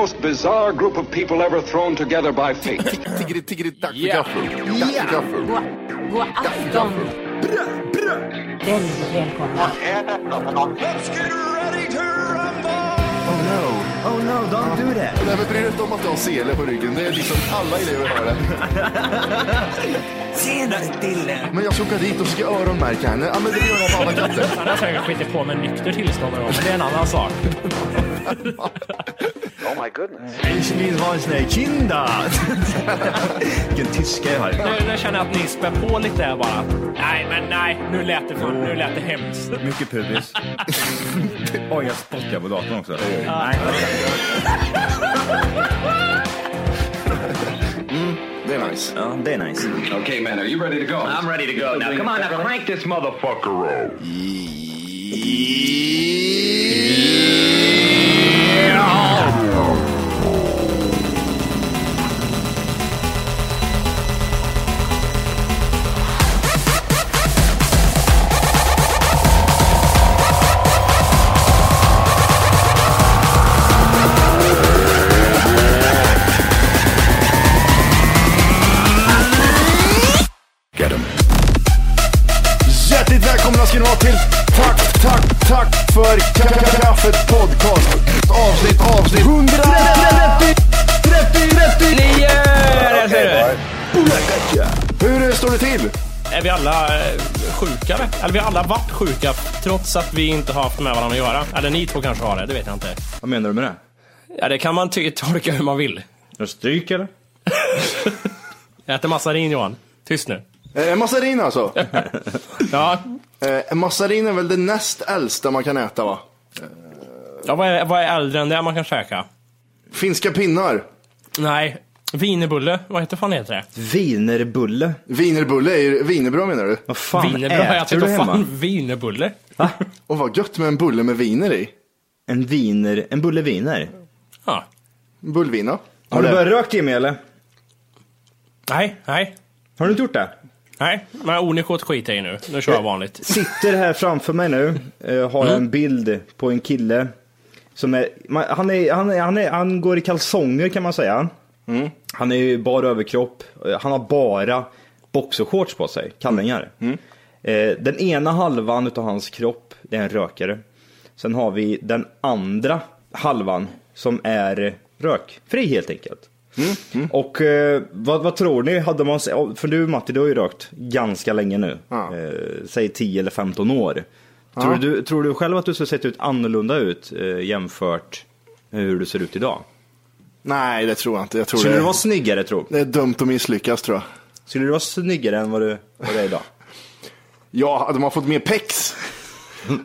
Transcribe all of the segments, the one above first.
Most bizarre group of people ever thrown together by fate. Tiggeri, tiggeri, dack för gaffel. Dack för gaffel. God, afton. Väldigt välkomna. Oh no, oh no, don't do that. Nej, men bry dig inte om att du har sele på ryggen. Det är liksom alla elever har det. Tjenare Dille. Men jag ska åka dit och ska öronmärka henne. Ja, men det gör jag på alla katter. Han har säkert skitit på med nykter tillstånd men det är en annan sak. Ich vill ha en sån här kinda. Vilken tyska jag har. Nu, nu känner jag att ni spär på lite här bara. Nej, men nej, nu lät det, för, nu lät det hemskt. Mycket pubis. Oj, jag spottar på datorn också. Nej. Det är nice. Ja, det är nice. okay, man, are you ready to go? I'm ready to go. Now, come on, now crank this motherfucker up. all. Eller? Vi har alla varit sjuka trots att vi inte har haft med varandra att göra. Eller ni två kanske har det, det vet jag inte. Vad menar du med det? Ja, det kan man ty- tolka hur man vill. Är stryk eller? Jag äter massarin Johan. Tyst nu. Eh, massarin alltså. Ja, Eh, massarin är väl det näst äldsta man kan äta va? ja vad, är, vad är äldre än det man kan käka? Finska pinnar. Nej, wienerbulle. Vad heter fan heter det? Wienerbulle. Wienerbulle är ju wienerbröd menar du? Vad fan Wienerbröd? Jag äter äter du vad fan hemma? wienerbulle. Och vad gött med en bulle med viner i. En viner, en bulle viner. Ja. Bullvina. Har du börjat rökt Jimmy eller? Nej, nej. Har du inte gjort det? Nej, men Onikot skiter jag i nu. Nu kör jag vanligt. Sitter här framför mig nu, eh, har Mm. en bild på en kille som är, man, han, är, han, är, han, är, han går i kalsonger kan man säga. Mm. Han är ju bara överkropp, Eh, han har bara boxershorts på sig, kallingar. Mm. Eh, den ena halvan utav hans kropp, det är en rökare. Sen har vi den andra halvan som är rökfri helt enkelt. Och eh, vad, vad tror ni? Hade man, se- för du Matti, du har ju rökt ganska länge nu. Ja. Eh, säg 10 eller 15 år. Tror, du, tror du själv att du skulle sett ut annorlunda ut eh, jämfört med hur du ser ut idag? Nej, det tror jag inte. Jag tror Skulle det, du vara snyggare tror det är dumt att misslyckas tror jag. Skulle du vara snyggare än vad du, vad du är idag? Ja, hade man fått mer pex.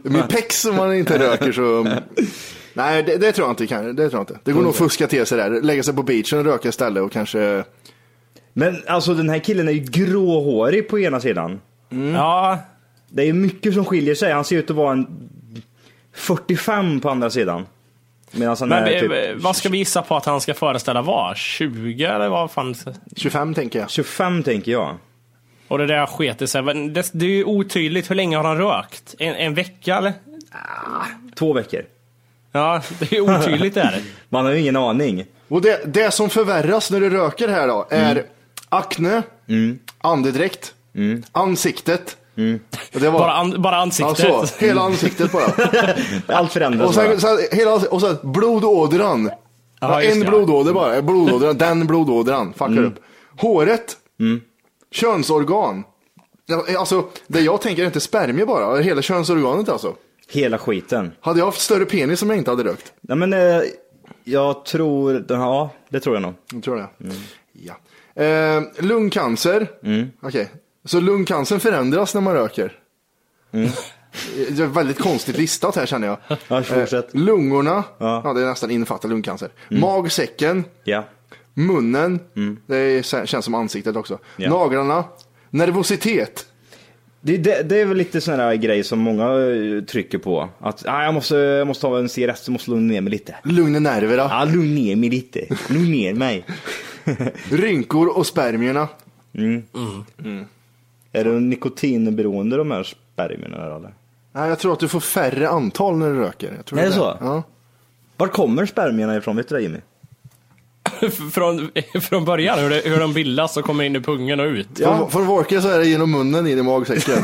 mer pex om man inte röker så. Nej, det, det tror jag inte. Kan, det tror jag inte. Det går nog att fuska till sig där. Lägga sig på beachen och röka istället och kanske. Men alltså den här killen är ju gråhårig på ena sidan. Ja, Det är mycket som skiljer sig. Han ser ut att vara en 45 på andra sidan. Medan han men är typ vad ska vi gissa på att han ska föreställa vara? 20 eller vad fan? 25 tänker jag. 25 tänker jag. Och det där sket sig. Men Det, det är ju otydligt. Hur länge har han rökt? En, en vecka eller? Två veckor. Ja, det är otydligt där. Man har ju ingen aning. Och det, det som förvärras när du röker här då är akne, andedräkt, ansiktet, Det var, Bara, an, bara ja, ansiktet. så, hela ansiktet bara. Allt förändras Och sen, bara. sen, hela, och sen blodådran. Ja, en det. blodåder bara. Blodådran, den blodådran fuckar Mm. upp. Håret. Könsorgan. Ja, Alltså, det jag tänker är inte spermier bara, hela könsorganet alltså. Hela skiten. Hade jag haft större penis som jag inte hade rökt? Nej men eh, jag tror, ja det tror jag nog. Jag tror det. Mm. Ja. Eh, lungcancer. Okej. Så lungcancern förändras när man röker? Det är väldigt konstigt listat här känner jag. Mm. Ja. Eh, lungorna, ja. Ja. det är nästan innefattar lungcancer. Magsäcken, Ja. munnen, det är, känns som ansiktet också. Mm. Ja. Naglarna, nervositet. Det, det, det är väl lite sån här grej som många eh, trycker på. Att ah, jag, måste, jag måste ta en cigarett, så måste lugna ner mig lite. Lugna nerverna, Ja, lugna ner mig lite. Lugna ner mig. rynkor och spermierna. Är du nikotinberoende de här spermierna eller? Nej, jag tror att du får färre antal när du röker. Jag tror Är det så? Ja. Var kommer spermierna ifrån? Vet du det Jimmy? från, från början, hur, det, hur de bildas och kommer in i pungen och ut. Från, från Vorke så är det genom munnen in i magsäcken.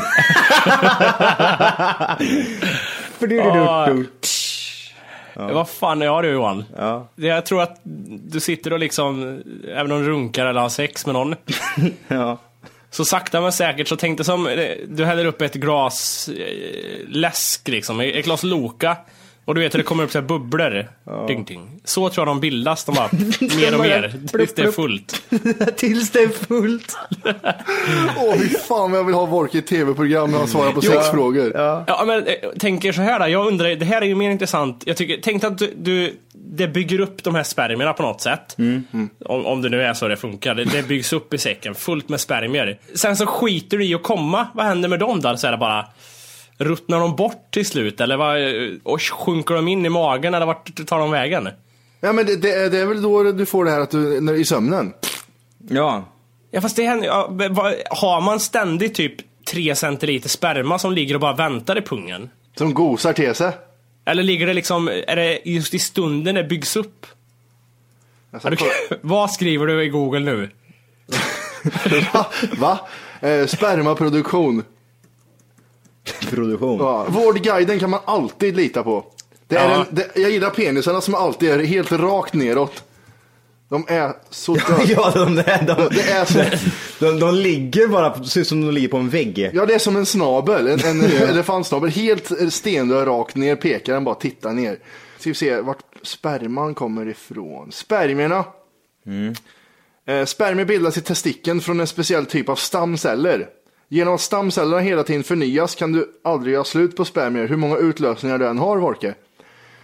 Ja. Vad fan är du Johan? Ja. Det- Jag tror att du sitter och liksom, även om du runkar eller har sex med någon, Ja. Så sakta men säkert så tänkte som, eh, du häller upp ett glas eh, läsk liksom, ett glas Loka. Och du vet hur det kommer upp så här bubblor. Ding, ding. Så tror jag de bildas, de bara mer och mer. Tills det är fullt. Tills det är fullt. Åh, fy fan jag vill ha Vorke i tv-program när han svarar på sex frågor. Ja, men eh, tänk er så här då. Jag undrar, det här är ju mer intressant. Jag tycker, tänk att du, du, det bygger upp de här spermierna på något sätt. Om, om det nu är så det funkar. Det, det byggs upp i säcken, fullt med spermier. Sen så skiter du i att komma. Vad händer med dem då? Så är det bara... Ruttnar de bort till slut? Eller vad, och sjunker de in i magen? Eller vart tar de vägen? Ja, men det, det, är- det är väl då du får det här att du, när, i sömnen. Ja. Ja fast det händer ja, vad- Har man ständigt typ 3 centiliter sperma som ligger och bara väntar i pungen? Som gosar till sig. Eller ligger det liksom, är det just i stunden det byggs upp? Alltså, du, vad skriver du i Google nu? Va? Va? Eh, spermaproduktion. Produktion. Ja. Vårdguiden kan man alltid lita på. Det är Ja. en, det, jag gillar penisarna som alltid är helt rakt neråt. De är så döda. Ja, de, de, de, Det är så, de, de ligger bara, ser ut som de ligger på en vägg. ja, det är som en snabel, en, en elefantsnabel. Helt stendöd rakt ner, pekar den bara tittar ner. Ska vi se vart sperman kommer ifrån. Spermierna. Eh, spermier bildas i testikeln från en speciell typ av stamceller. Genom att stamcellerna hela tiden förnyas kan du aldrig göra slut på spermier hur många utlösningar du än har, Vorke.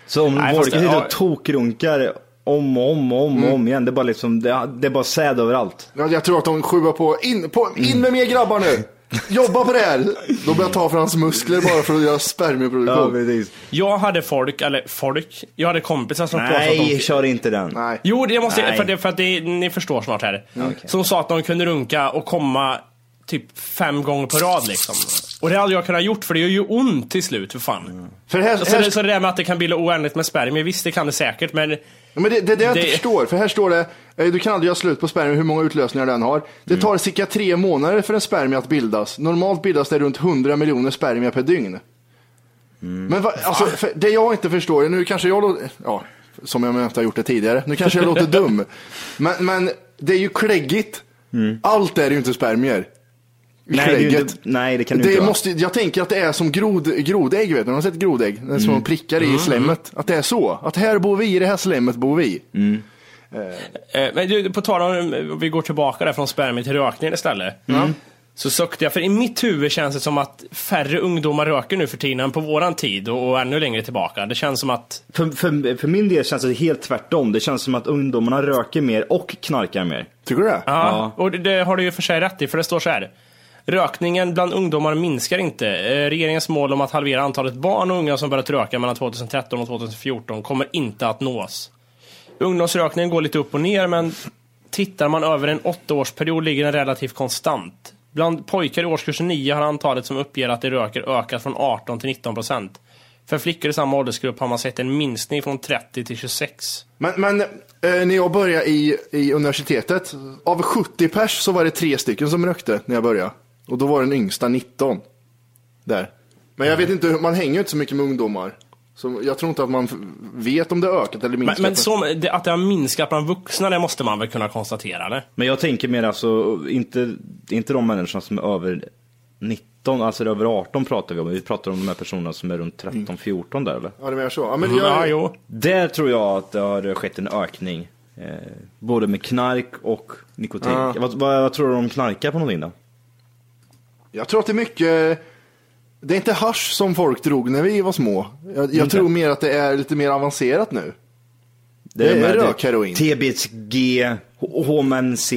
Så om det- sitter och tokrunkar om och om och om, och om igen, det är bara liksom, det, det är bara säd överallt. Ja, jag tror att de skjuvar på in, på, in med mer grabbar nu! Jobba på det här! Då börjar jag ta för hans muskler bara för att göra spermieproduktion. precis. Jag hade folk, eller folk, jag hade kompisar som påstod att Nej, de... kör inte den. Nej. Jo, det måste Nej. för, det, för att det, ni förstår snart här. Som sa att de kunde runka och komma typ fem gånger på rad liksom. Och det hade jag kunnat gjort för det gör ju ont till slut för fan. För här, Så, här, det, så det där med att det kan bilda oändligt med spermier, visst det kan det säkert men Ja, men det, det är det jag inte förstår, för här står det, eh, du kan aldrig göra slut på spermier hur många utlösningar den har. Det tar cirka tre månader för en spermie att bildas. Normalt bildas det runt 100 miljoner spermier per dygn. Men va, alltså, det jag inte förstår, nu kanske jag låter, ja, som jag inte har gjort det tidigare, nu kanske jag låter dum. Men, men det är ju kläggigt. Allt är ju inte spermier. Nej, Klägget. inte, nej, det kan du Det inte vara. måste, jag tänker att det är som grod, grodägg, vet du? Har du sett grodägg? Det är som prickar i slemmet. Att det är så. Att här bor vi, i det här slemmet bor vi. Eh, Men du, på tal om, eh, vi går tillbaka där från spermier till rökning istället. Mm. Så sökte jag, för i mitt huvud känns det som att färre ungdomar röker nu för tiden än på våran tid och, och ännu längre tillbaka. Det känns som att, För, för, för min del känns det helt tvärtom. Det känns som att ungdomarna röker mer och knarkar mer. Tycker du det? ja, och det, det har du ju för sig rätt i, för det står så här. Rökningen bland ungdomar minskar inte. Eh, regeringens mål om att halvera antalet barn och unga som börjat röka mellan 2013 och 2014 kommer inte att nås. Ungdomsrökningen går lite upp och ner, men tittar man över en åttaårsperiod ligger den relativt konstant. Bland pojkar i årskurs 9 har antalet som uppger att de röker ökat från 18 till 19 procent. För flickor i samma åldersgrupp har man sett en minskning från 30 till 26. Men, men eh, när jag började i, i universitetet, av 70 pers så var det tre stycken som rökte när jag började. Och då var den yngsta 19. Där. Men jag vet inte, hur- man hänger ju inte så mycket med ungdomar. Så jag tror inte att man vet om det har ökat eller Men, minskat. men som, det, att det har minskat bland vuxna, det måste man väl kunna konstatera eller? Men jag tänker mer alltså, inte, inte de människorna som är över 19, alltså över 18 pratar vi om. Vi pratar om de här personerna som är runt 13-14 där eller? Ja, det menar så. Ja, men Mm, jag, ja, jo. Där tror jag att det har skett en ökning. Eh, både med knark och nikotin. Ja. Vad, vad, vad tror du de knarkar på någonting då? Jag tror att det är mycket... Det är inte hasch som folk drog när vi var små. Jag, jag tror mer att det är lite mer avancerat nu. Det är med rökheroin. TBC, HMNC.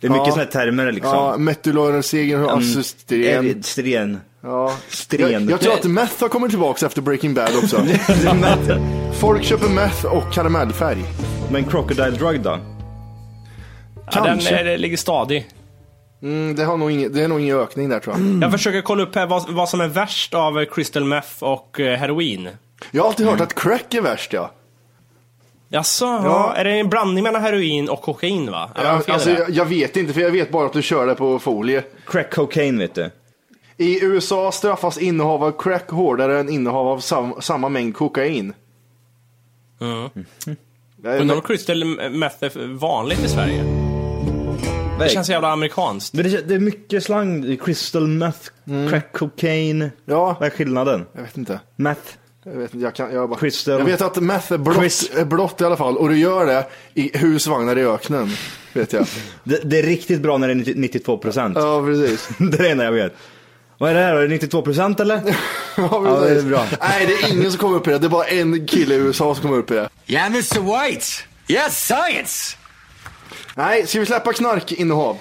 Det är mycket Ja. sådana termer liksom. Ja, metyloralseger och assusteren. Eh, Stren. Ja. Stren. Jag, jag tror att meth har kommit tillbaka efter Breaking Bad också. Folk köper meth och karamellfärg. Men Crocodile Drug då? Ja, den Kanske. är, ligger stadig. Mm, det, har nog ingen, det är nog ingen ökning där tror jag. Jag försöker kolla upp här vad, vad som är värst av crystal meth och eh, heroin. Jag har alltid hört att crack är värst ja. Jaså, ja. är det en blandning mellan heroin och kokain va? Fel alltså, jag, jag vet inte för jag vet bara att du kör det på folie. Crack cocaine vet du. I USA straffas innehav av crack hårdare än innehav av sam, samma mängd kokain. Mm. Jag- Undrar om crystal meth är vanligt i Sverige? Det känns så jävla amerikanskt. Men det, det är mycket slang. Crystal meth, crack cocaine. Ja. Vad är skillnaden? Jag vet inte. Meth. Jag vet, inte, jag, kan, jag, bara, Crystal. jag vet att meth är blått, Chris- är blått i alla fall och du gör det i husvagnar i öknen. Vet jag. Det, det är riktigt bra när det är 90 92 procent. Ja, precis. det är det enda jag vet. Vad är det här? Är det 92 procent eller? Ja, Ja, det precis. är bra. Nej, det är ingen som kommer upp i det. Det är bara en kille i USA som kommer upp i det. Yeah, Mr. White. Yes, science. Nej, ska vi släppa knarkinnehav?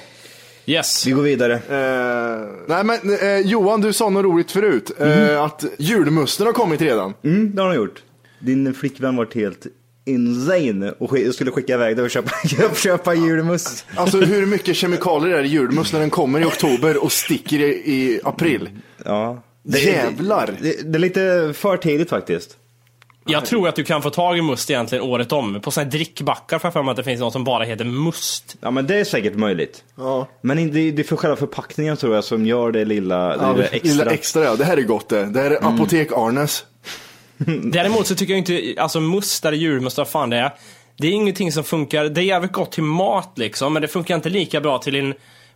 Yes. Vi går vidare. Eh, nej, men eh, Johan, du sa något roligt förut. Eh, att julmusten har kommit redan. Mm, det har de gjort. Din flickvän varit helt insane och sk- skulle skicka iväg dig och köpa, köpa julmust. Alltså hur mycket kemikalier är det i julmust när den kommer i oktober och sticker i, i april? Ja. Jävlar! Det, det är lite för tidigt faktiskt. Jag tror att du kan få tag i must egentligen året om. På såna här drickbackar får jag för mig att det finns något som bara heter must. Ja men det är säkert möjligt. Ja. Men det, det är för själva förpackningen tror jag som gör det lilla, Ja, lilla extra. Lilla extra ja. Det här är gott det. Det här är apotek-Arnes. Däremot så tycker jag inte, alltså must eller julmust, vad fan det är. Det är ingenting som funkar, det är jävligt gott till mat liksom, men det funkar inte lika bra till en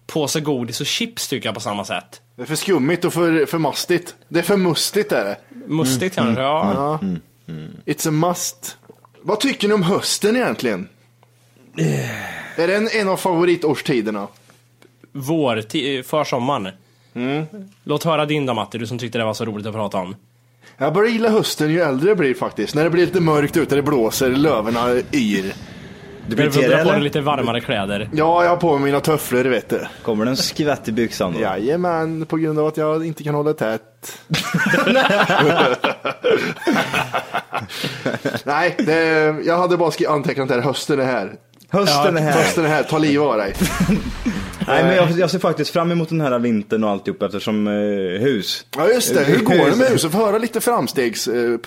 påse godis och chips tycker jag på samma sätt. Det är för skummigt och för, för mastigt. Det är för mustigt är det. Mustigt kanske, ja. Ja. It's a must. Vad tycker ni om hösten egentligen? Är den en av favoritårstiderna? Vår, ti- försommaren. Låt höra din då Matti, du som tyckte det var så roligt att prata om. Jag börjar gilla hösten ju äldre jag blir faktiskt. När det blir lite mörkt ute, det blåser, löven yr. Du blir får dra på dig lite varmare kläder. Ja, jag har på mig mina tofflor vet du. Kommer det en skvätt i byxan då? Jajamän, på grund av att jag inte kan hålla tätt. Nej, det, jag hade bara antecknat här, hösten är här. Hösten är här. Hösten är här, ta liv av dig. Nej men jag, jag ser faktiskt fram emot den här vintern och alltihop eftersom eh, hus. Ja just det, hur går det med huset? Få höra lite framstegs... Eh,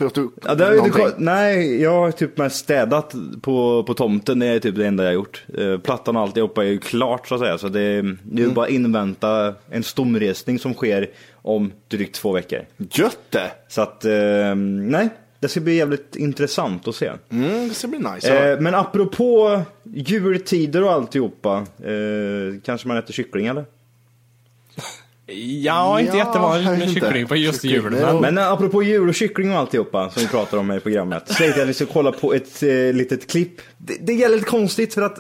Ja, det har inte, nej, jag har typ mest städat på, på tomten, det är typ det enda jag har gjort. Eh, Plattan och alltihopa är ju klart så att säga, så det, det är ju bara invänta en stomresning som sker om drygt två veckor. Gött det! Så att, eh, nej, det ska bli jävligt intressant att se. Mm, det ska bli nice. Eh, men apropå jultider och alltihopa, eh, kanske man äter kyckling eller? Ja, inte Ja, jättevanligt med kyckling på just Kyckling, jul. Men Men eh, apropå jul och kyckling och alltihopa som vi pratar om här i programmet. Så tänkte jag att vi ska kolla på ett eh, litet klipp. Det, det är lite konstigt för att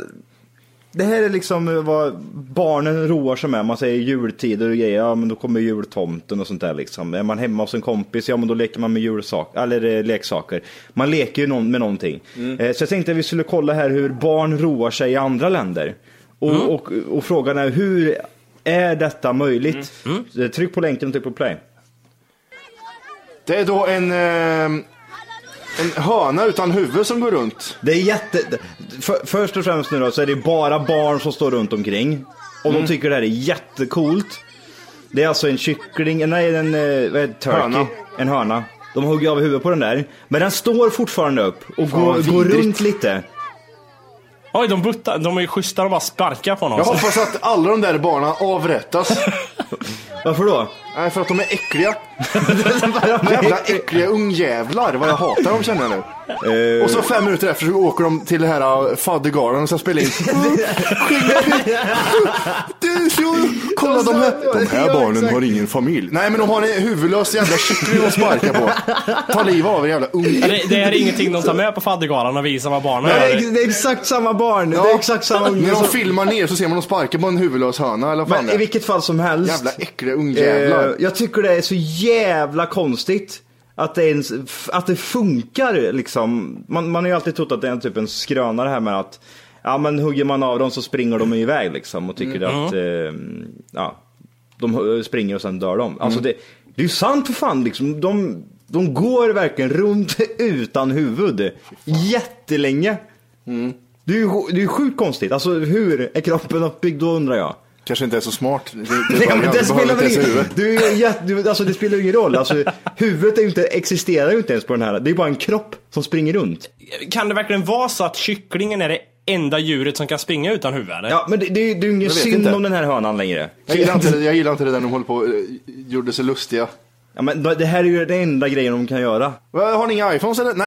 det här är liksom eh, vad barnen roar sig med. Man säger jultider och grejer, ja men då kommer jultomten och sånt där liksom. Är man hemma hos en kompis, ja men då leker man med julsak, eller eh, leksaker. Man leker ju med någonting. Eh, så jag tänkte att vi skulle kolla här hur barn roar sig i andra länder. Och, och, och frågan är hur är detta möjligt? Eh, Tryck på länken och tryck på play. Det är då en, eh, en höna utan huvud som går runt. Det är jätte... För, först och främst nu då så är det bara barn som står runt omkring. Och de tycker det här är jättecoolt. Det är alltså en kyckling, nej en eh, vad heter turkey. Höna. En höna. De hugger av huvudet på den där. Men den står fortfarande upp och Fan, går, går runt lite. oj, de buttar, de är ju schyssta, de bara sparkar på honom. Jag hoppas att alla de där barnen avrättas. Varför då? Nej, för att de är äckliga. Jävla äckliga ungjävlar vad jag hatar dem känner jag nu. Eh, Och så fem minuter efter så åker de till det här uh, faddergalan och ska spela in. Du, så, kolla de här, de här barnen har ingen familj. Nej men de har en huvudlös jävla kyckling att sparka på. Ta livet av er jävla Ja, unge. Det, det här är ingenting de tar med på faddergalan och visar vad barnen det, gör. är, det är exakt samma barn. Det är exakt samma unge. När de filmar ner så ser man dem sparka på en huvudlös höna eller vad fan Men i det är. vilket fall som helst. Jävla äckliga ungjävlar. Eh, jag tycker det är så jävla konstigt. Att det, ens, att det funkar liksom. Man, man har ju alltid trott att det är en typ en skröna det här med att ja men hugger man av dem så springer de iväg liksom och tycker att eh, ja, de springer och sen dör de. Alltså det, det är ju sant för fan liksom. De, de går verkligen runt utan huvud jättelänge. Det är ju det är ju sjukt konstigt. Alltså hur är kroppen uppbyggd då undrar jag. Kanske inte är så smart. Det, det, Nej, men det behöver spelar väl ingen, du, du, alltså, det spelar ju ingen roll. Alltså, huvudet inte, existerar ju inte ens på den här. Det är bara en kropp som springer runt. Kan det verkligen vara så att kycklingen är det enda djuret som kan springa utan huvud? Eller? Ja, men det, det, är ju- det är ju ingen synd inte. om den här hönan längre. Jag gillar inte jag gillar inte det där de håller på eh, gjorde sig lustiga. Ja, men det här är ju den enda grejen de kan göra. Har ni inga iPhones eller? Nej.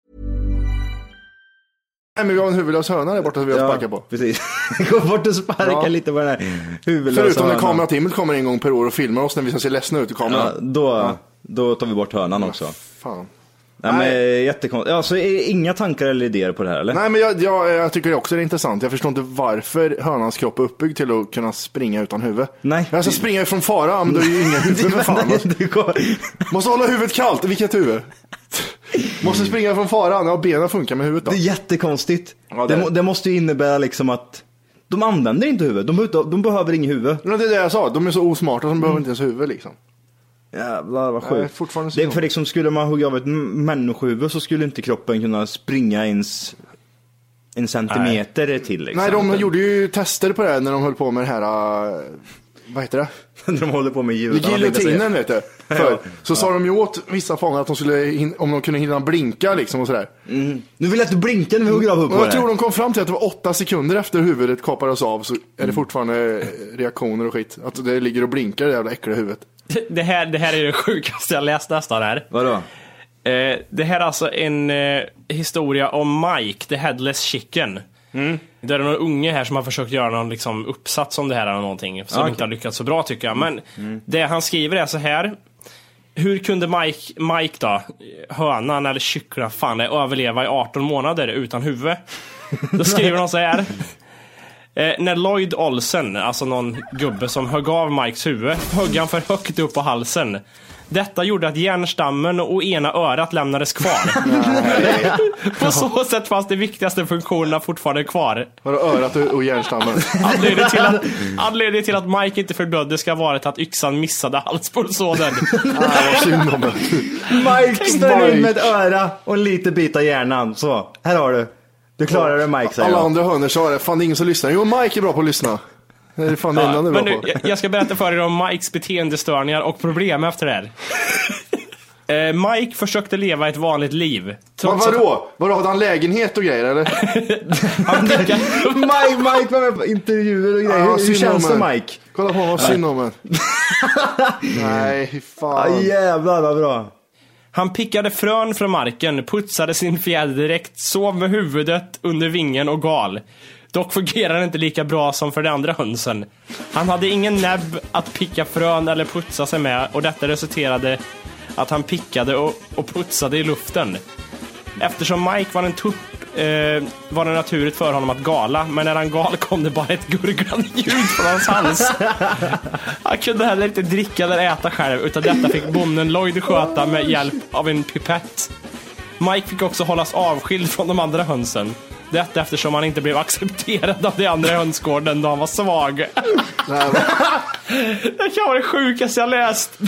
Nej, men vi har en huvudlös höna där borta som vi har sparkat på. precis. Gå bort och sparka Ja. lite på den här huvudlösa Förutom när kamerateamet kommer en gång per år och filmar oss när vi ska se ledsna ut i kameran. Ja, då, då tar vi bort hönan också. Fan. Nej, men jättekonstigt. Alltså, inga tankar eller idéer på det här eller? Nej, men jag, jag, jag tycker det också är intressant. Jag förstår inte varför hönans kropp är uppbyggd till att kunna springa utan huvud. Nej. Jag ska springa ifrån fara, men då är ju inga huvuden för fan. Går- Måste hålla huvudet kallt, vilket huvud? Måste springa från faran, ja benen funkar med huvudet då. Det är jättekonstigt. Ja, det det, må, det. det måste ju innebära liksom att de använder inte huvudet. De, behöver- de behöver inget huvud. Men det är det jag sa, de är så osmarta som behöver inte ens huvud liksom. Jävlar vad Nej, sjukt. fortfarande det är för liksom, skulle man hugga av ett människohuvud så skulle inte kroppen kunna springa ens en centimeter till. Liksom. Nej, de gjorde ju tester på det när de höll på med det här, äh, vad heter det? de håller på med ljud. Giljotinen vet du. För, så sa de ju åt vissa fångar att de skulle, om de kunde hinna blinka liksom och sådär. Nu vill jag inte blinka när vi hugger av huvudet jag tror de kom fram till att det var åtta sekunder efter huvudet kapades av så är Mm. det fortfarande reaktioner och skit. Att det ligger och blinkar det jävla äckliga huvudet. Det, här, det här är det sjukaste jag läst nästan här. Vadå? Eh, det här är alltså en eh, historia om Mike, the headless chicken. Det är någon unge här som har försökt göra någon liksom, uppsats om det här eller någonting. Som Ah, inte har lyckats så bra tycker jag. Men det han skriver är så här. Hur kunde Mike, Mike då, hönan eller kyckling, fan överleva i 18 månader utan huvud? Då skriver de så här. Eh, när Lloyd Olsen, alltså någon gubbe som högg av Mikes huvud, högg han för högt upp på halsen. Detta gjorde att hjärnstammen och ena örat lämnades kvar. på så sätt fanns de viktigaste funktionerna fortfarande kvar. Vadå örat och, hjärnstammen? Anledningen till, att, anledningen till att Mike inte fördödde ska vara att yxan missade halspulsådern. Mike står in med ett öra och en liten bit av hjärnan. Så, här har du. Du klarar det Mike säger Alla jag. andra hönor sa det, fan det är ingen som lyssnar. Jo, Mike är bra på att lyssna. Det är fan det enda han är Men bra nu, på. jag- jag ska berätta för er om Mikes beteendestörningar och problem efter det här. Eh, Mike försökte leva ett vanligt liv. Men Trots vadå? Vadå, hade han lägenhet och grejer eller? han Mike, Mike var med på intervjuer och grejer. Ja, hur, hur synd känns om det. Mike? Kolla på honom, vad synd om en. Nej, fy Ja, fan. jävlar vad bra. Han pickade frön från marken, putsade sin fjäderdräkt, sov med huvudet under vingen och gal. Dock fungerade den inte lika bra som för de andra hönsen. Han hade ingen näbb att picka frön eller putsa sig med och detta resulterade att han pickade och, och putsade i luften. Eftersom Mike var en tupp eh, var det naturligt för honom att gala, men när han gal kom det bara ett gurglande ljud från hans hals. Han kunde heller inte dricka eller äta själv, utan detta fick bonden Lloyd sköta med hjälp av en pipett. Mike fick också hållas avskild från de andra hönsen. Detta eftersom han inte blev accepterad av de andra hönsgården då han var svag. Det kan vara det sjukaste jag läst.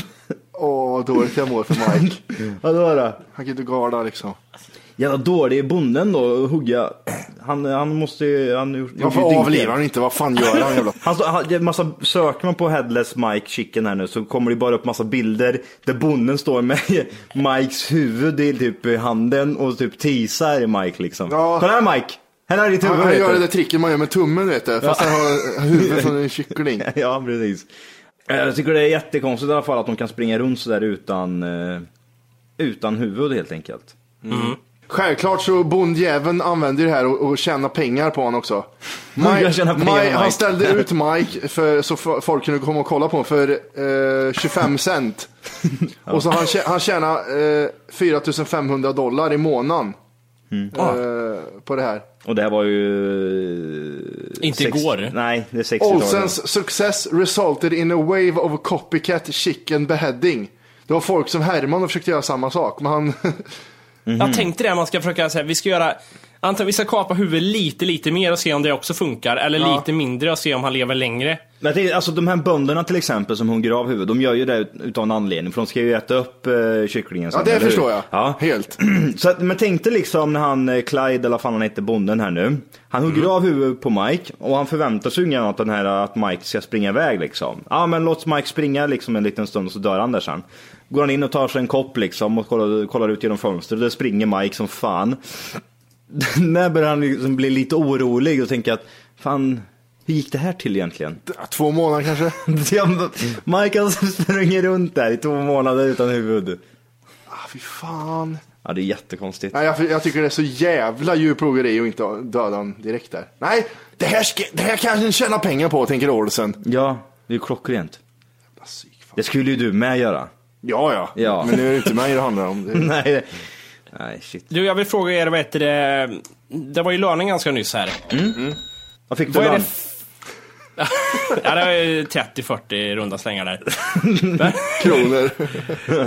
Åh, vad dåligt jag mår för Mike. Vadå då? Han kan inte gala liksom. Jävla dålig bonden då, att hugga. Han, han måste ju... Han, Varför avlivar han inte? Vad fan gör han jävla? Han, han, det är massa, söker man på Headless Mike Chicken här nu så kommer det bara upp massa bilder där bonden står med Mikes huvud i typ handen och typ tisar Mike liksom. Ja. Kolla här Mike! Här är ditt huvud Han, han gör det där tricket man gör med tummen vet du. Fast han har huvudet som en kyckling. Ja, precis. Eh, Jag tycker det är jättekonstigt i alla fall att de kan springa runt sådär utan, eh, utan huvud helt enkelt. Självklart så bondjäveln använder det här och, och tjänar pengar på honom också. Mike, pengar Mike, han ställde ut Mike för, så folk kunde komma och kolla på honom för eh, 25 cent. Och så han, han tjänar eh, 4500 dollar i månaden. Mm. Eh, på det här. Och det här var ju... eh, Inte sex- igår. Nej, det är 60-talet. Olsens success resulted in a wave of copycat chicken beheading. Det var folk som Herman och försökte göra samma sak, men han... Jag tänkte det, man ska försöka säga, vi ska göra Antagligen vi ska kapa huvudet lite, lite mer och se om det också funkar. Eller Ja. lite mindre och se om han lever längre. Men tänker, alltså de här bönderna till exempel som hugger av huvudet, de gör ju det ut- utav en anledning. För de ska ju äta upp uh, kycklingen sen, Ja, det eller hur? förstår jag. Ja. Helt. Så att, men tänkte liksom när han, eh, Clyde eller vad fan han heter, bonden här nu. Han hugger Mm. av huvudet på Mike och han förväntar sig ju att den här att Mike ska springa iväg liksom. Ja men låt Mike springa liksom en liten stund och så dör han där sen. Går han in och tar sig en kopp liksom och kollar, kollar ut genom fönstret. Där springer Mike som fan. När börjar han liksom bli lite orolig och tänka att fan, hur gick det här till egentligen? Två månader kanske? Mike har sprungit runt där i två månader utan huvud. Ah, fy fan. Ja det är jättekonstigt. Nej, jag, jag tycker det är så jävla djurplågeri att inte döda honom direkt där. Nej, det här, ska, det här kan jag tjäna pengar på, tänker Olsen. Ja, det är ju klockrent. Det skulle ju du med göra. Ja, ja, Ja. Men nu är det inte mig det handlar om. Det... Nej, nej shit. Du, jag vill fråga er, vad heter det? Det var ju löning ganska nyss här. Vad fick du Vad är det? lön? ja, det var ju 30-40 i runda slängar där. Kronor.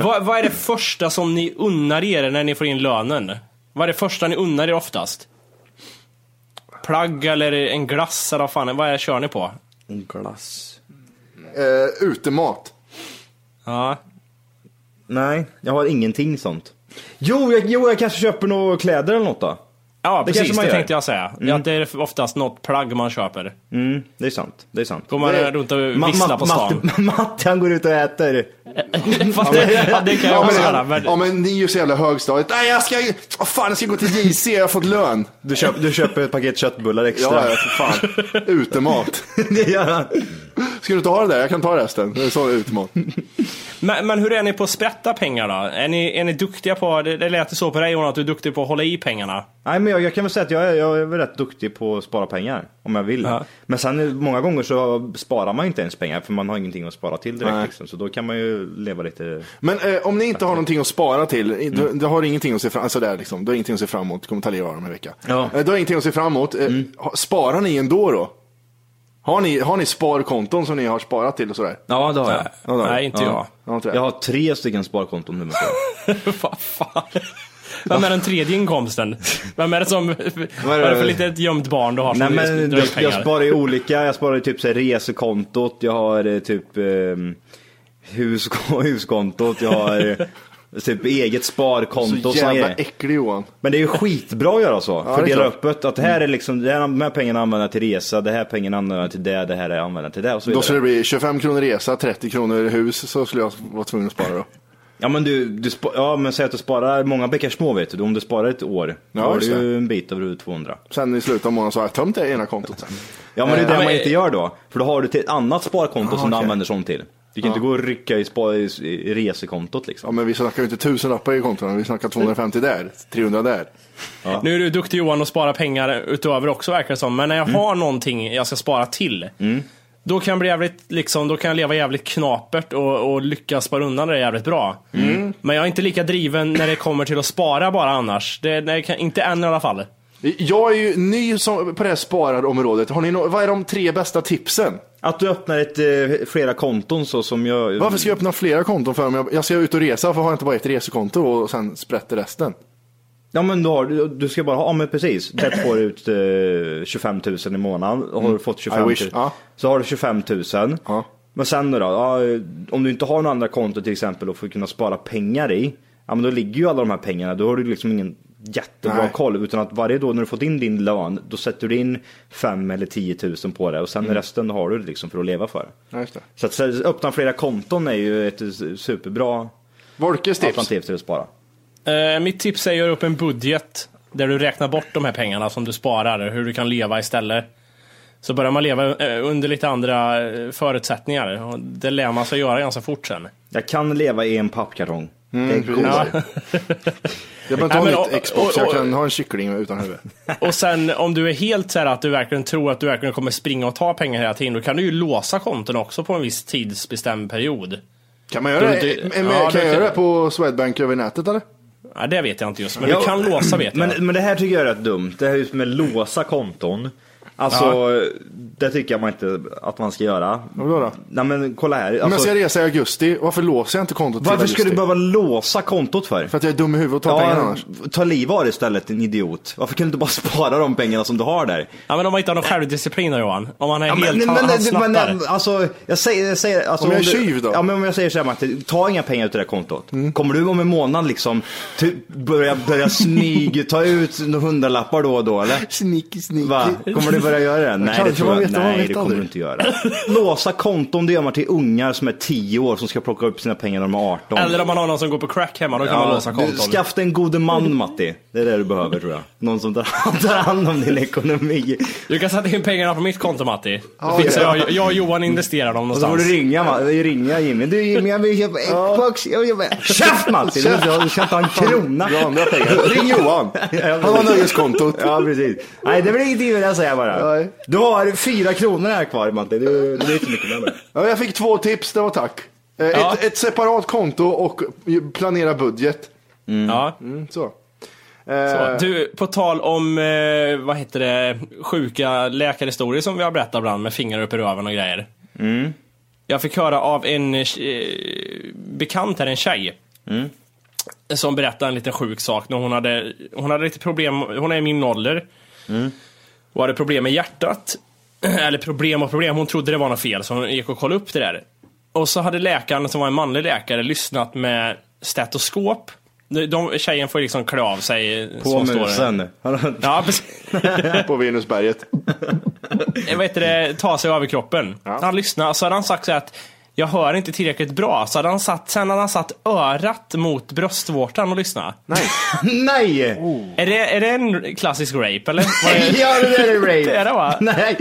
vad, vad är det första som ni unnar er när ni får in lönen? Vad är det första ni unnar er oftast? Plagg eller en glass eller vad fan, vad är det kör ni på? En glass. eh, utemat. Ja. Nej, jag har ingenting sånt. Jo, jag, jo, jag kanske köper några kläder eller något då. Ja, Det kanske precis. man Det tänkte jag säga. Att det är oftast något plagg man köper. Mm, det är sant. Det är sant. Går man Det- runt och Ma- visslar Ma- på stan. Matte, Matte han går ut och äter. Fast det, ja, det kan jag Ja också men, göra. Men, ja men ni är ju så jävla högstadiet. Nej jag ska, oh, fan jag ska gå till JC, jag har fått lön. Du, köp, du köper ett paket köttbullar extra. Ja, ja för fan. Utemat. det gör han. Ska du inte ha det där? Jag kan ta resten. Det är så utemat. men, men hur är ni på att sprätta pengar då? Är ni, är ni duktiga på, det, det lät så på dig Jonas, att du är duktig på att hålla i pengarna. Nej men jag, jag kan väl säga att jag är, jag är väl rätt duktig på att spara pengar. Om jag vill. Ja. Men sen många gånger så sparar man inte ens pengar för man har ingenting att spara till direkt. Liksom. Så då kan man ju leva lite... Men eh, om ni inte har någonting att spara till, du, du har ingenting att se fram alltså där liksom, du har ingenting att se fram emot, kommer Thalia vara om en vecka. Ja. Eh, du har ingenting att se fram emot, eh, ha- sparar ni ändå då? Har ni, har ni sparkonton som ni har sparat till och sådär? Ja det har jag. Ja, det har Nej, inte Ja. Jag. Jag har tre stycken sparkonton nu. Vad fan? Vem är den tredje inkomsten? Vem är det som... Vad är det för litet gömt barn du har som Nej men drar jag, pengar? jag sparar ju olika, jag sparar ju typ så här, resekontot, jag har eh, typ eh, hus, huskontot, jag har eh, typ eget sparkonto Så jävla äcklig Johan. Men det är ju skitbra att göra så. det är Fördela det. Att det här är liksom, det här, de här pengarna använder jag till resa, det här pengarna använder jag till det, det här är använder jag till det och så Då vidare. skulle det bli 25 kronor resa, 30 kronor hus, så skulle jag vara tvungen att spara då. Ja men du, du ja men säg att du sparar många bäckar små vet du. Om du sparar ett år, då Ja, har du ju en bit över 200. Sen i slutet av månaden så har jag tömt det ena kontot. Ja men det är det Ja, men- man inte gör då. För då har du till ett annat sparkonto som du okej. använder sånt till. Du kan inte gå och rycka i, spa, i, i resekontot Ja, liksom. men vi snackar ju inte tusen lappar i kontona, vi snackar 250 där, 300 där. Nu är du duktig Johan och spara pengar utöver också verkar det som. Men när jag har någonting jag ska spara till. Då kan jag bli jävligt, liksom, då kan jag leva jävligt knapert och, och lyckas spara undan det jävligt bra. Men jag är inte lika driven när det kommer till att spara bara annars. Det, kan, inte än i alla fall. Jag är ju ny som, på det här spararområdet. Har ni nå- vad är de tre bästa tipsen? Att du öppnar ett, eh, flera konton så som jag... Varför ska jag öppna flera konton för om jag, jag ska ut och resa? Varför har jag inte bara ett resekonto och sen sprätter resten? Ja men du, har, du, du ska bara ha, ja men precis. Där får ut eh, 25 000 i månaden. Har du fått 25 000 I wish, ja. så har du 25 000. Ja. Men sen då, ja, om du inte har några andra konton till exempel och får kunna spara pengar i. Ja men då ligger ju alla de här pengarna, då har du liksom ingen jättebra Nej. koll. Utan att varje dag när du fått in din lön, då sätter du in 5 eller 10 000 på det. Och sen resten har du liksom för att leva för. Ja. Så att öppna flera konton är ju ett superbra Volkes tips. alternativ till att spara. Eh, mitt tips är att göra upp en budget där du räknar bort de här pengarna som du sparar, hur du kan leva istället. Så börjar man leva eh, under lite andra eh, förutsättningar. Och det lär man sig göra ganska fort sen. Jag kan leva i en pappkartong. Mm, det är coolt. Ja. Jag behöver inte ha mitt och- Xbox, och- jag och- kan ha en kyckling utan huvud. Och sen om du är helt så här att du verkligen tror att du verkligen kommer springa och ta pengar hela tiden, då kan du ju låsa konton också på en viss tidsbestämd period. Kan man göra Du- det? du- Men, ja, kan jag göra det på Swedbank över nätet eller? Ja, det vet jag inte just, men du kan låsa vet jag. Men, men det här tycker jag är rätt dumt. Det här just med låsa konton. Alltså, det tycker jag man inte att man ska göra. Vadå då? Nej men kolla här. Om jag Alltså, ska resa i augusti, varför låser jag inte kontot till varför ska du behöva låsa kontot för? För att jag är dum i huvudet och tar pengarna annars. ta liv av det istället, en idiot. Varför kan du inte bara spara de pengarna som du har där? Ja, men om man inte har någon självdisciplin då Johan. Om man är Ja, helt men, han, men, han men, snattar. men, alltså, jag säger, jag säger alltså, Om jag är tjuv då? Ja, men om jag säger så här ta inga pengar ut ur det här kontot. Kommer du om en månad liksom ty, börja, börja smyg, ta ut några hundralappar då och då eller? Sneaky, sneaky. Va? Kommer du börja göra det? Nej, det tror jag, vet, nej, vet det kommer du inte göra. Låsa konton, det gör man till ungar som är 10 år som ska plocka upp sina pengar när de är 18. Eller om man har någon som går på crack hemma, då kan man låsa du, konton. skaffa en god man Matti. Det är det du behöver tror jag. Någon som tar, hand om din ekonomi. Du kan sätta in pengarna på mitt konto Matti. Ja, fixar ja. jag, jag och Johan investerar dem Och så får någonstans. du ringa, ringa Jimmy. Du Jimmy, jag vill köpa Xbox. Jag vill... Käft Matti! Du du ska inte ha en krona. Bra andra pengar. Ring Johan! Han har nöjeskontot. Ja, precis. Nej, det blir ingenting med det säger jag bara. Nej. Du har fyra kronor här kvar Matti. Du, det är inte mycket med det. Ja, jag fick två tips, det var tack. Eh, Ja. Ett, ett separat konto och planera budget. Ja. Mm, så. Så, Eh, du, på tal om, eh, vad heter det, sjuka läkarhistorier som vi har berättat ibland med fingrar upp i röven och grejer. Jag fick höra av en eh, bekant här, en tjej. Som berättade en liten sjuk sak när hon hade, hon hade lite problem, hon är i min ålder. Och hade problem med hjärtat. Eller problem och problem, hon trodde det var något fel så hon gick och kollade upp det där. Och så hade läkaren, som var en manlig läkare, lyssnat med stetoskop. De, de, tjejen får liksom klä av sig. På står där. musen. Ja, precis. på Venusberget. vad heter det, ta sig över kroppen. Han lyssnade, så hade han sagt så att jag hör inte tillräckligt bra. Så hade han satt, sen hade han satt örat mot bröstvårtan och lyssnade. Nej. Nej! Är, det, är det en klassisk rape eller? Ja, det där är rape. Det är det va? Nej.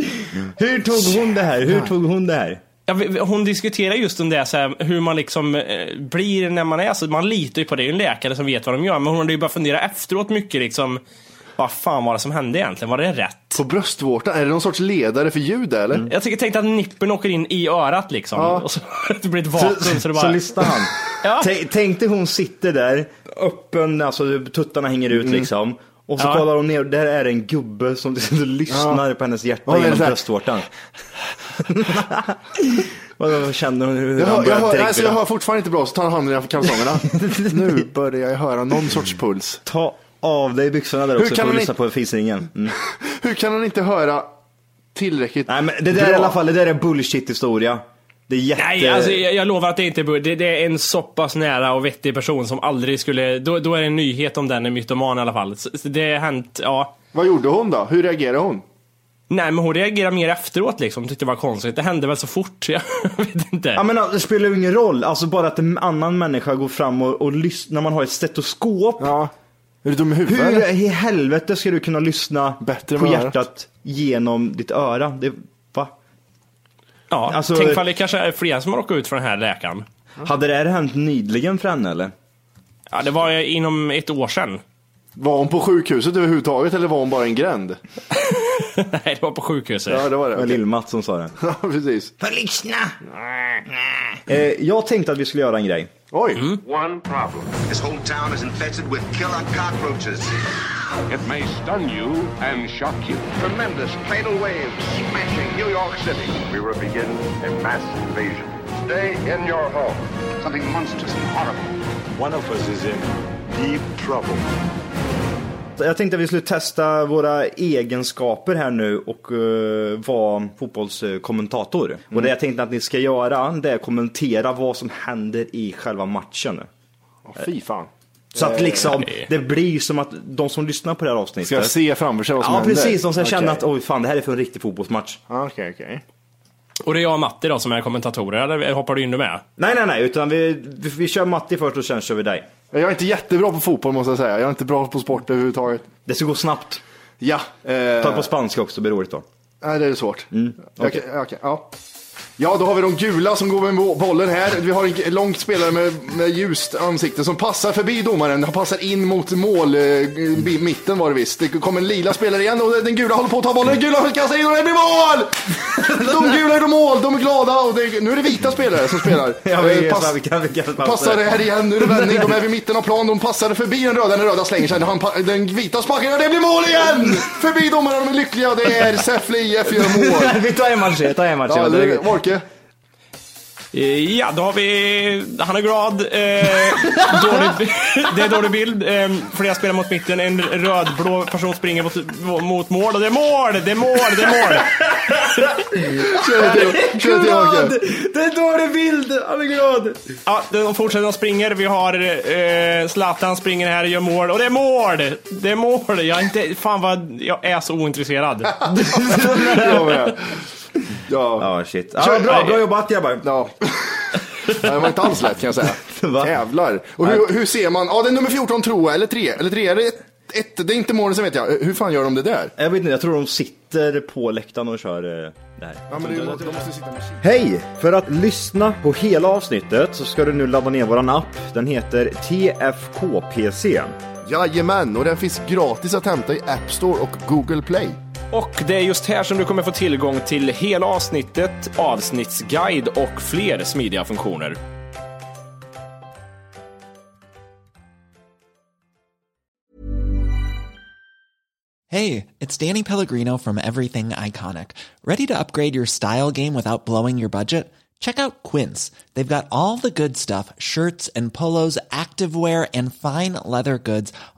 Hur tog hon det här? Hur tog hon det här? Ja, hon diskuterar just om det, så här, hur man liksom eh, blir när man är så. Man litar ju på det, det är ju en läkare som vet vad de gör. Men hon hade ju bara fundera efteråt mycket liksom. Vad fan var det som hände egentligen? Var det rätt? På bröstvårtan, är det någon sorts ledare för ljud eller? Jag tycker, tänkte att nippen åker in i örat liksom. Ja. Och så det blir ett vakuum så, det så bara... lyssnar han. Ja. Tänk- dig hon sitter där, öppen, alltså tuttarna hänger ut liksom. Och så Ja. kollar hon ner och där är en gubbe som lyssnar på hennes hjärta det genom bröstvårtan. Vad vad känner hon? Hur Jag han hör, jag, hör, alltså, jag hör fortfarande inte bra, så tar handen i kalsongerna. nu börjar jag höra någon sorts puls. Ta av dig byxorna där Hur också kan för att lyssna på fisringen. Mm. Hur kan han inte höra tillräckligt Nej men det där bra? är i alla fall, det där är bullshit historia. Det är jätte... Nej, alltså, jag, jag lovar att det inte är det, det är en så pass nära och vettig person som aldrig skulle... Då, då är det en nyhet om den är mytoman i alla fall. Så, så det har hänt, ja. Vad gjorde hon då? Hur reagerade hon? Nej, men hon reagerar mer efteråt liksom. Tyckte det var konstigt. Det hände väl så fort, jag vet inte. Ja men det spelar ju ingen roll, alltså bara att en annan människa går fram och, och lyssnar, när man har ett stetoskop. Ja. Är du dum i huvudet Hur i helvete ska du kunna lyssna Bättre på med hjärtat genom ditt öra? Det, va? Ja, Alltså- tänk ifall det kanske är fler som har råkat ut för den här läkaren. Hade det här hänt nyligen för henne eller? Ja, det var ju inom ett år sedan. Var hon på sjukhuset överhuvudtaget eller var hon bara en gränd? Nej, det var på sjukhuset. Ja, det var det. Det var okej. Lill-Mats som sa det. Ja, precis. Får lyssna! Eh, jag tänkte att vi skulle göra en grej. Oj. One problem. This whole town is infested with killer cockroaches. It may stun you and shock you. Tremendous tidal waves smashing New York City. We will begin a mass invasion. Stay in your home. Something monstrous and horrible. One of us is in deep trouble. Jag tänkte att vi skulle testa våra egenskaper här nu och uh, vara fotbollskommentator. Och det jag tänkte att ni ska göra, det är att kommentera vad som händer i själva matchen. Åh, fy fan. Så att liksom, det blir som att de som lyssnar på det här avsnittet. Ska se framför sig vad som Ja händer? precis, de ska Okej. känna att oj fan det här är för en riktig fotbollsmatch. Ja, Okej, okej. Och det är jag och Matti då som är kommentatorer, eller hoppar du in du med? Nej nej nej, utan vi, vi, vi kör Matti först och sen kör vi dig. Jag är inte jättebra på fotboll måste jag säga. Jag är inte bra på sport överhuvudtaget. Det ska gå snabbt. Ja. Eh, Ta på spanska också, det blir roligt då. Nej, det är svårt. okej. Okej, okej, ja. Ja, då har vi de gula som går med bo- bollen här. Vi har en lång spelare med, med ljust ansikte som passar förbi domaren. Han passar in mot mål, eh, i mitten var det visst. Det kommer en lila spelare igen och den gula håller på att ta bollen. Den gula kastar in och det blir mål! De gula är mål, de är glada och det, nu är det vita spelare som spelar. Ja, vi, Eh, pass- vi kan, vi kan, Passar det här igen, nu är det vändning, de är vid mitten av plan, de passade förbi den röda, den röda slänger sig, han, den vita sparkar och det blir mål igen! Förbi domarna, de är lyckliga, det är Säffle IF gör mål. vi tar en match, ta en match. Ja, Wolke, Eh, Ja, då har vi... Han är glad. Eh, dålig, det är dålig bild. Eh, flera spelar mot mitten. En rödblå person springer mot, mot mål och det är mål! Det är mål! Det är mål! kör till, kör. Det är dålig bild, han är glad. Ja, de fortsätter, de springer. Vi har eh, Zlatan springer här och gör mål. Och det är mål! Det är mål! Jag är inte... Fan vad... Jag är så ointresserad. Jag med. Ja. Ja, shit. Ja, bra, bra jobbat grabbar. Ja. Det var inte alls lätt kan jag säga. Va? Jävlar. Och hur, hur ser man? Ja, det är nummer 14 tror jag, eller 3. Eller 3 är det ett, ett, det är inte målen, vet jag. Hur fan gör de det där? Jag vet inte, jag tror de sitter på läktaren och kör eh, det här. Ja, men det, de måste sitta med Hej! För att lyssna på hela avsnittet så ska du nu ladda ner våran app. Den heter TFKPC. Jajamän, och den finns gratis att hämta i App Store och Google Play. Och det är just här som du kommer få tillgång till hela avsnittet, avsnittsguide och fler smidiga funktioner. Hey, it's Danny Pellegrino from Everything Iconic. Ready to upgrade your style game without blowing your budget? Check out Quince. They've got all the good stuff shirts and polos, activewear, and fine leather goods,